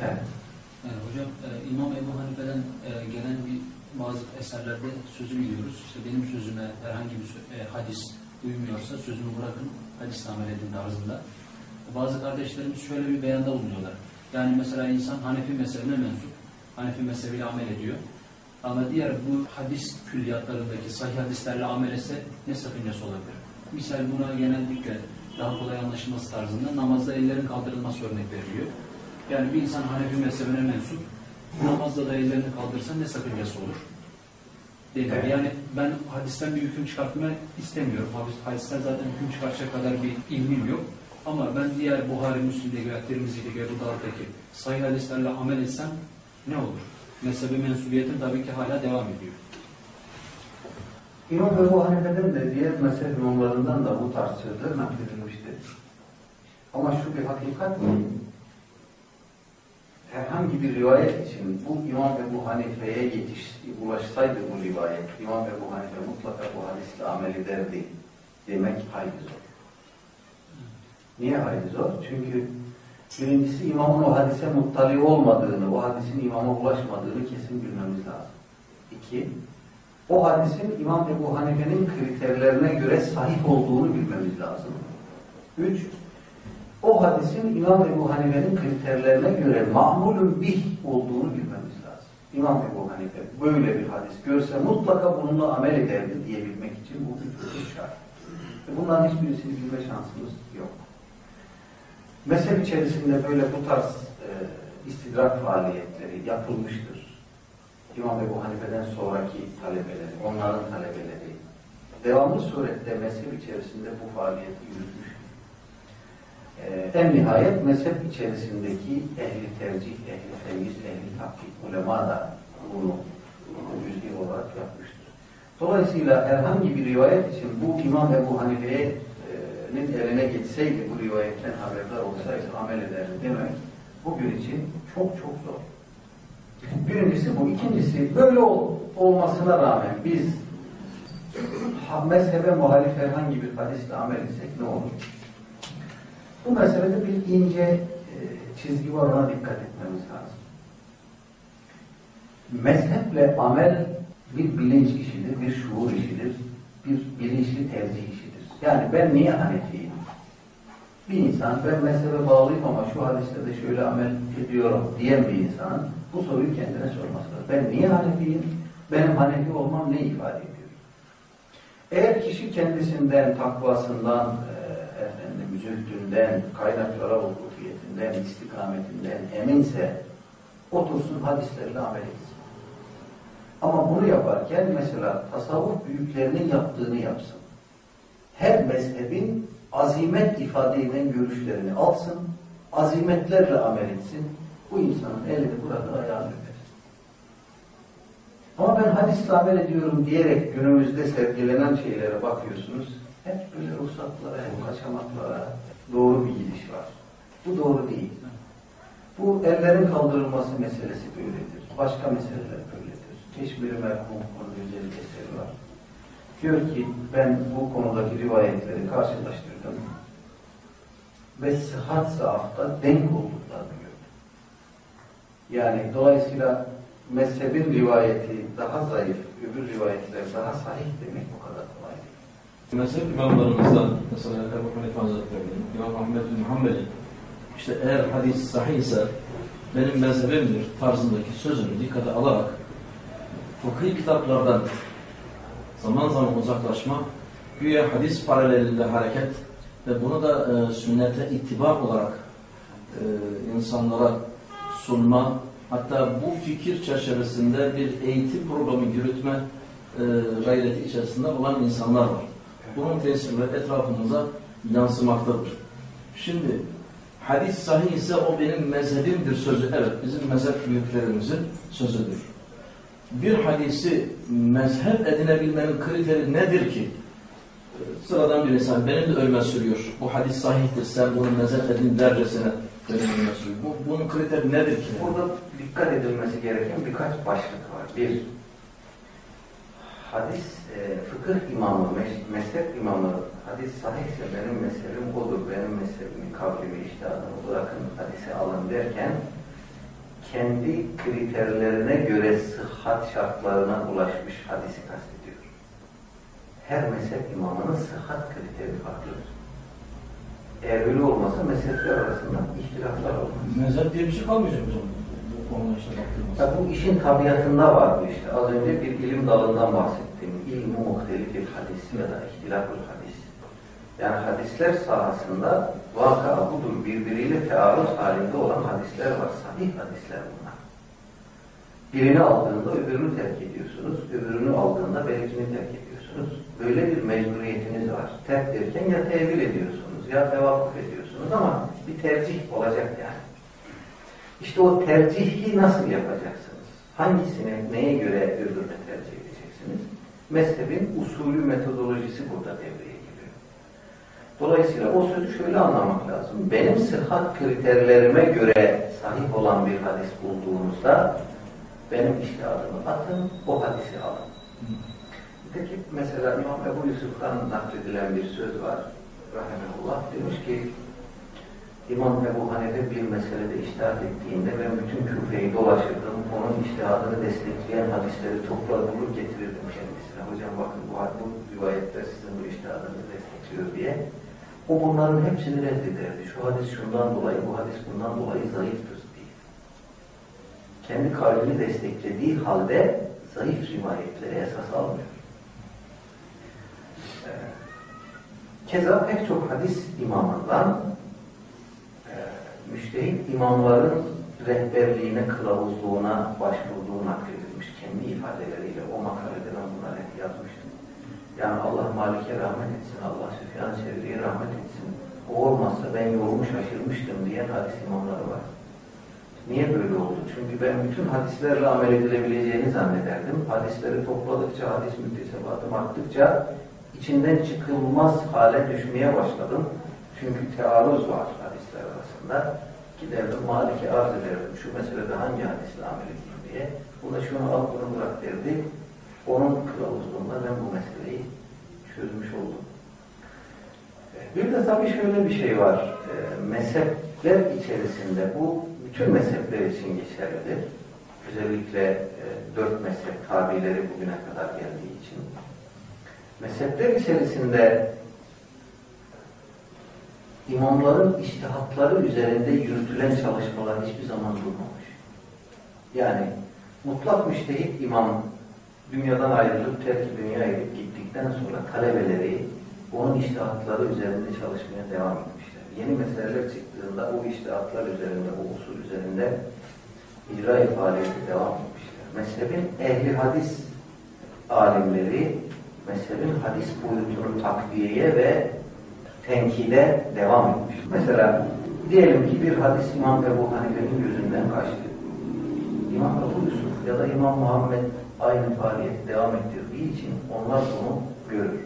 Yani hocam e, İmam Ebu Hanife'den e, gelen bir bazı eserlerde sözü biliyoruz. İşte benim sözüme herhangi bir e, hadis uymuyorsa sözümü bırakın, hadis amel edin tarzında. Bazı kardeşlerimiz şöyle bir beyanda bulunuyorlar. Yani mesela insan Hanefi mezhebine mensup, Hanefi mezhebiyle amel ediyor. Ama diğer bu hadis külliyatlarındaki sahih hadislerle amel etse ne sakıncası olabilir? Misal buna genellikle daha kolay anlaşılması tarzında namazda ellerin kaldırılması örnek veriliyor. Yani bir insan Hanefi mezhebine mensup, namazda da ellerini kaldırsa ne sakıncası olur? Mi? Evet. Yani ben hadisten bir hüküm çıkartmak istemiyorum. Hadis- Hadisten zaten hüküm çıkartacak kadar bir ilmim yok. Ama ben diğer Buhari, Müslim'deki veya Tirmizi'deki ve bu dağdaki sahih hadislerle amel etsem ne olur? Mezhebe mensubiyetim tabii ki hala devam ediyor. İmam Ebu Hanife'den de diğer mezhep imamlarından da bu tarz sözler nakledilmiştir. Ama şu bir hakikat ki herhangi bir rivayet için bu İmam Ebu Hanife'ye yetiş, ulaşsaydı bu rivayet, İmam Ebu Hanife mutlaka bu hadisle amel ederdi demek hayli zor. Niye hayli zor? Çünkü birincisi imamın o hadise muttali olmadığını, o hadisin imama ulaşmadığını kesin bilmemiz lazım. İki, o hadisin İmam Ebu Hanife'nin kriterlerine göre sahih olduğunu bilmemiz lazım. Üç, o hadisin İmam Ebu Hanife'nin kriterlerine göre ma'mulun bih olduğunu bilmemiz lazım. İmam Ebu Hanife böyle bir hadis görse mutlaka bununla amel ederdi diyebilmek için bu husus şart. Ve Bunların hiçbirisini bilme şansımız yok. Mezhep içerisinde böyle bu tarz e, istidrak faaliyetleri yapılmıştır. İmam Ebu Hanife'den sonraki talebeleri, onların talebeleri devamlı surette mezhep içerisinde bu faaliyeti yürütmüş. Ee, en nihayet mezhep içerisindeki ehli tercih, ehli temiz, ehli tahkik, ulema da bunu cüz'i olarak yapmıştır. Dolayısıyla herhangi bir rivayet için bu İmam Ebu Hanife'nin eline geçseydi, bu rivayetten haberdar olsaydı, amel ederdi demek bugün için çok çok zor. Birincisi bu. İkincisi böyle ol- olmasına rağmen biz mezhebe muhalif herhangi bir hadisle amel etsek ne olur? Bu meselede bir ince e, çizgi var ona dikkat etmemiz lazım. Mezheple amel bir bilinç işidir, bir şuur işidir, bir bilinçli tercih işidir. Yani ben niye Hanefiyim? Bir insan ben mezhebe bağlıyım ama şu hadiste de şöyle amel ediyorum diyen bir insan bu soruyu kendine sorması lazım. Ben niye Hanefiyim? Benim Hanefi olmam ne ifade ediyor? Eğer kişi kendisinden, takvasından, e, zühdünden, kaynaklara vukufiyetinden, istikametinden eminse otursun hadislerle amel etsin. Ama bunu yaparken mesela tasavvuf büyüklerinin yaptığını yapsın. Her mezhebin azimet ifade eden görüşlerini alsın, azimetlerle amel etsin. Bu insanın elini burada ayağını. Ama ben hadisle amel ediyorum diyerek günümüzde sergilenen şeylere bakıyorsunuz. Hep böyle ruhsatlara, kaçamaklara doğru bir gidiş var. Bu doğru değil. Bu ellerin kaldırılması meselesi böyledir. Başka meseleler böyledir. Keşmir merhum konu güzel eseri var. Diyor ki ben bu konudaki rivayetleri karşılaştırdım ve sıhhat zaafta denk olduklarını gördüm. Yani dolayısıyla mezhebin rivayeti daha zayıf, öbür rivayetler daha sahih demek o kadar kolay değil. Mezhep imamlarımızdan mesela Ebu Hanife Hazretleri'nin, İmam Ahmed bin Hanbel'in işte eğer hadis sahih benim mezhebimdir tarzındaki sözünü dikkate alarak fıkhi kitaplardan zaman zaman uzaklaşma, güya hadis paralelinde hareket ve bunu da e, sünnete ittiba olarak e, insanlara sunma, hatta bu fikir çerçevesinde bir eğitim programı yürütme e, gayreti içerisinde olan insanlar var. Bunun tesirleri etrafımıza yansımaktadır. Şimdi hadis sahih ise o benim mezhebimdir sözü. Evet bizim mezhep büyüklerimizin sözüdür. Bir hadisi mezhep edinebilmenin kriteri nedir ki? Sıradan bir insan benim de ölme sürüyor. Bu hadis sahihtir sen bunu mezhep edin dercesine benim ölme sürüyor. Bu, bunun kriteri nedir ki? Burada dikkat edilmesi gereken birkaç başlık var. Bir, hadis e, fıkıh imamı, mezhep imamı hadis sahihse benim mezhebim odur, benim mezhebimin kavlimi, iştihadını bırakın hadise alın derken kendi kriterlerine göre sıhhat şartlarına ulaşmış hadisi kastediyor. Her mezhep imamının sıhhat kriteri farklıdır. Eğer öyle olmasa mezhepler arasında ihtilaflar olmaz. Mezhep diye bir şey kalmayacak o zaman. Konuda işte baktığımızda. Ya bu işin tabiatında var bu işte. Az önce bir ilim dalından bahsettim. İlmu muhtelifil hadis ya da ihtilafül hadis. Yani hadisler sahasında vaka budur. Birbiriyle tearruz halinde olan hadisler var. Sahih hadisler bunlar. Birini aldığında öbürünü terk ediyorsunuz. Öbürünü aldığında belkini terk ediyorsunuz. Böyle bir mecburiyetiniz var. Terk derken ya tevil ediyorsunuz ya tevakkuf ediyorsunuz ama bir tercih olacak yani. İşte o tercihi nasıl yapacaksınız? Hangisine, neye göre öbürüne tercih edeceksiniz? Mezhebin usulü metodolojisi burada devreye giriyor. Dolayısıyla o sözü şöyle anlamak lazım. Benim sıhhat kriterlerime göre sahih olan bir hadis bulduğunuzda benim iştihadımı atın, o hadisi alın. Peki mesela İmam Ebu Yusuf'tan nakledilen bir söz var. Rahimullah demiş ki İmam Ebu Hanife bir meselede iştihat ettiğinde ben bütün küfeyi dolaşırdım. Onun iştihadını destekleyen hadisleri toplar bulur getirirdim kendisine. Hocam bakın bu, bu rivayetler sizin bu iştihadınızı destekliyor diye. O bunların hepsini reddederdi. Şu hadis şundan dolayı, bu hadis bundan dolayı zayıftır diye. Kendi kalbini desteklediği halde zayıf rivayetleri esas almıyor. Ee, Keza pek çok hadis imamından müştehit imamların rehberliğine, kılavuzluğuna başvurduğu nakledilmiş. Kendi ifadeleriyle o makalede ben bunları yazmıştım. Yani Allah Malik'e rahmet etsin, Allah Süfyan Sevri'ye rahmet etsin. O olmazsa ben yolmu şaşırmıştım diyen hadis imamları var. Niye böyle oldu? Çünkü ben bütün hadislerle amel edilebileceğini zannederdim. Hadisleri topladıkça, hadis müktesebatım arttıkça içinden çıkılmaz hale düşmeye başladım. Çünkü tearruz var hadisler arasında. Giderdim Malik'e arz ederdim. Şu meselede hangi hadisle amel edeyim diye. Bu da şunu al bunu bırak derdi. Onun kılavuzluğunda ben bu meseleyi çözmüş oldum. Bir de tabii şöyle bir şey var. E, mezhepler içerisinde bu bütün mezhepler için geçerlidir. Özellikle e, dört mezhep tabileri bugüne kadar geldiği için. Mezhepler içerisinde imamların iştihatları üzerinde yürütülen çalışmalar hiçbir zaman durmamış. Yani mutlak müştehit imam dünyadan ayrılıp terk dünyaya gidip gittikten sonra talebeleri onun iştihatları üzerinde çalışmaya devam etmişler. Yeni meseleler çıktığında o iştihatlar üzerinde, o usul üzerinde icra faaliyeti devam etmişler. Mezhebin ehli hadis alimleri mezhebin hadis boyutunu takviyeye ve tenkide devam etmiş. Mesela diyelim ki bir hadis İmam Ebu Hanife'nin gözünden kaçtı. İmam Ebu Yusuf ya da İmam Muhammed aynı faaliyeti devam ettirdiği için onlar bunu görür.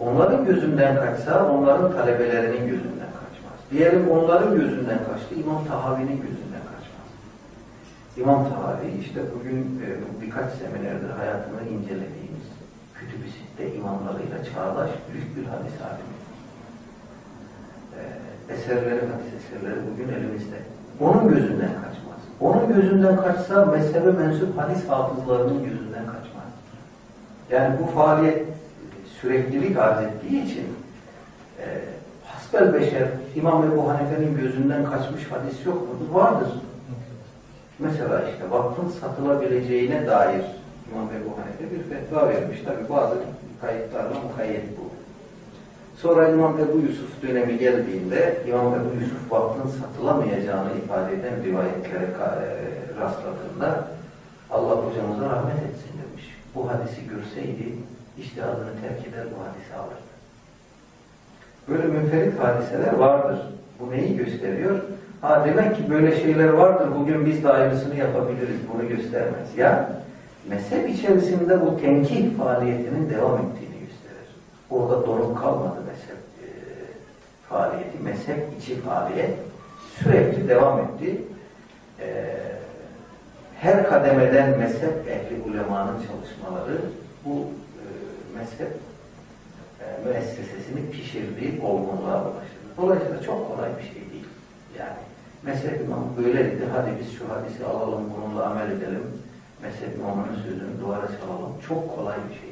Onların gözünden kaçsa onların talebelerinin gözünden kaçmaz. Diyelim onların gözünden kaçtı, İmam Tahavi'nin gözünden kaçmaz. İmam Tahavi işte bugün e, birkaç seminerdir hayatını incelediğimiz Kütüb-i imamlarıyla çağdaş büyük bir hadis alimi. Eserleri, hadis eserleri bugün elimizde. Onun gözünden kaçmaz. Onun gözünden kaçsa mezhebe mensup hadis hafızlarının gözünden kaçmaz. Yani bu faaliyet süreklilik arz ettiği için e, hasbel beşer İmam Ebu Hanife'nin gözünden kaçmış hadis yok mudur? Vardır. Mesela işte vakfın satılabileceğine dair İmam Ebu Hanife bir fetva vermiş. Tabi bazı kayıtlarla mukayyet bu. Sonra İmam Ebu Yusuf dönemi geldiğinde İmam Ebu Yusuf vakfın satılamayacağını ifade eden rivayetlere rastladığında Allah hocamıza rahmet etsin demiş. Bu hadisi görseydi iştihadını terk eder bu hadisi alırdı. Böyle münferit hadiseler vardır. Bu neyi gösteriyor? Ha demek ki böyle şeyler vardır. Bugün biz de aynısını yapabiliriz. Bunu göstermez. Ya mezhep içerisinde bu tenkih faaliyetinin devam gösterir. Orada donuk kalmadı mezhep e, faaliyeti. Mezhep içi faaliyet sürekli devam etti. E, her kademeden mezhep ehli ulemanın çalışmaları bu e, mezhep e, müessesesini pişirdiği olgunluğa ulaştı. Dolayısıyla çok kolay bir şey değil. Yani Mezhep imamı böyle dedi. Hadi biz şu hadisi alalım, bununla amel edelim. Mezhep imamının sözünü duvara çalalım. Çok kolay bir şey.